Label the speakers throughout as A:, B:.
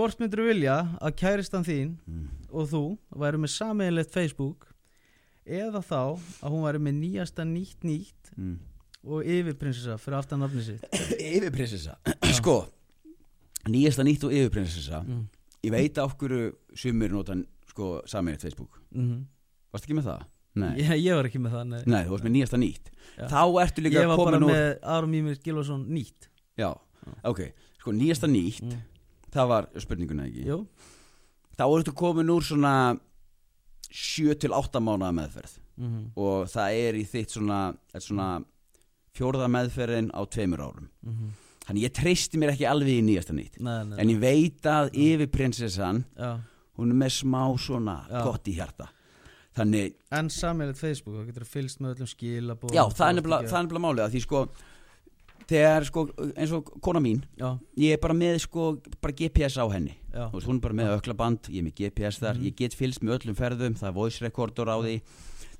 A: hvort myndur vilja að kæristan þín
B: Mm.
A: og þú væri með sameiginlegt Facebook eða þá að hún væri með nýjasta nýtt nýtt
B: Mm.
A: og yfirprinsessa fyrir aftan nafni sitt
B: Yfirprinsessa Sko, nýjasta nýtt og yfirprinsessa
A: mm.
B: Ég veit á hverju sumir nota sko sameiginlegt Facebook
A: Mm
B: Varst ekki með það? Nei,
A: ég, ég var ekki með það nei.
B: Nei þú varst með nýjasta nýtt
A: Já.
B: Þá ertu líka
A: ég var bara með Aron Mímir Gilvason nýtt
B: Já, ok, sko nýjasta nýtt
A: mm.
B: Það var spurninguna ekki?
A: Jú,
B: Þá ertu komin úr svona 7 til 8 mánuða meðferð.
A: Mm
B: og það er í þitt svona, svona fjórða meðferðin á tveimur árum.
A: -hmm.
B: Þannig ég treysti mér ekki alveg í nýjasta nýtt.
A: Nei, nei,
B: En ég veit að yfirprinsessan
A: Já.
B: Hún er með smá svona
A: Já.
B: gott í hjarta. Þannig,
A: En sameiginlegt Facebook, þá getur þú fylgst með öllum skilabóðum
B: já það það er nefnilega málið að Því sko, þegar sko eins og kona mín
A: Já,
B: Ég er bara með sko, bara GPS á henni. Veist, hún er bara með öklaband, ég er með GPS þar
A: Mhm.
B: Ég get fylgst með öllum ferðum, það er voice recorder á því.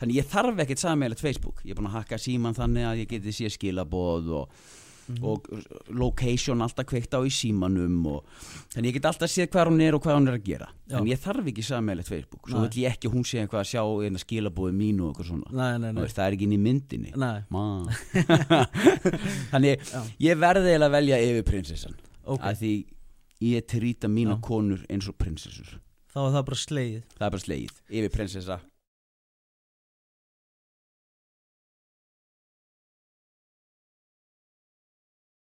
B: Þannig ég þarf ekkert sammeilegt Facebook. Ég er búin að hakka síman þannig að ég geti sé skilaboð og,
A: Mhm.
B: og location alltaf kveikt á í símanum og, Þannig ég get alltaf séð hvað hún er og hvað hún er að gera
A: Já.
B: Þannig ég þarf ekki sammeilegt Facebook Svo
A: Nei.
B: vil ég ekki að hún sé eitthvað að sjá eina skilaboði mínu og eitthvað svona
A: nei, nei, nei,
B: Það er ekki inn í myndinni. Þannig
A: Já.
B: ég verði eiginlega að velja yfir prinsessan
A: Ok,
B: að því ég trýta mína
A: Já.
B: konur eins og prinsessur
A: þá er það bara slegið
B: það er bara slegið, yfir prinsessa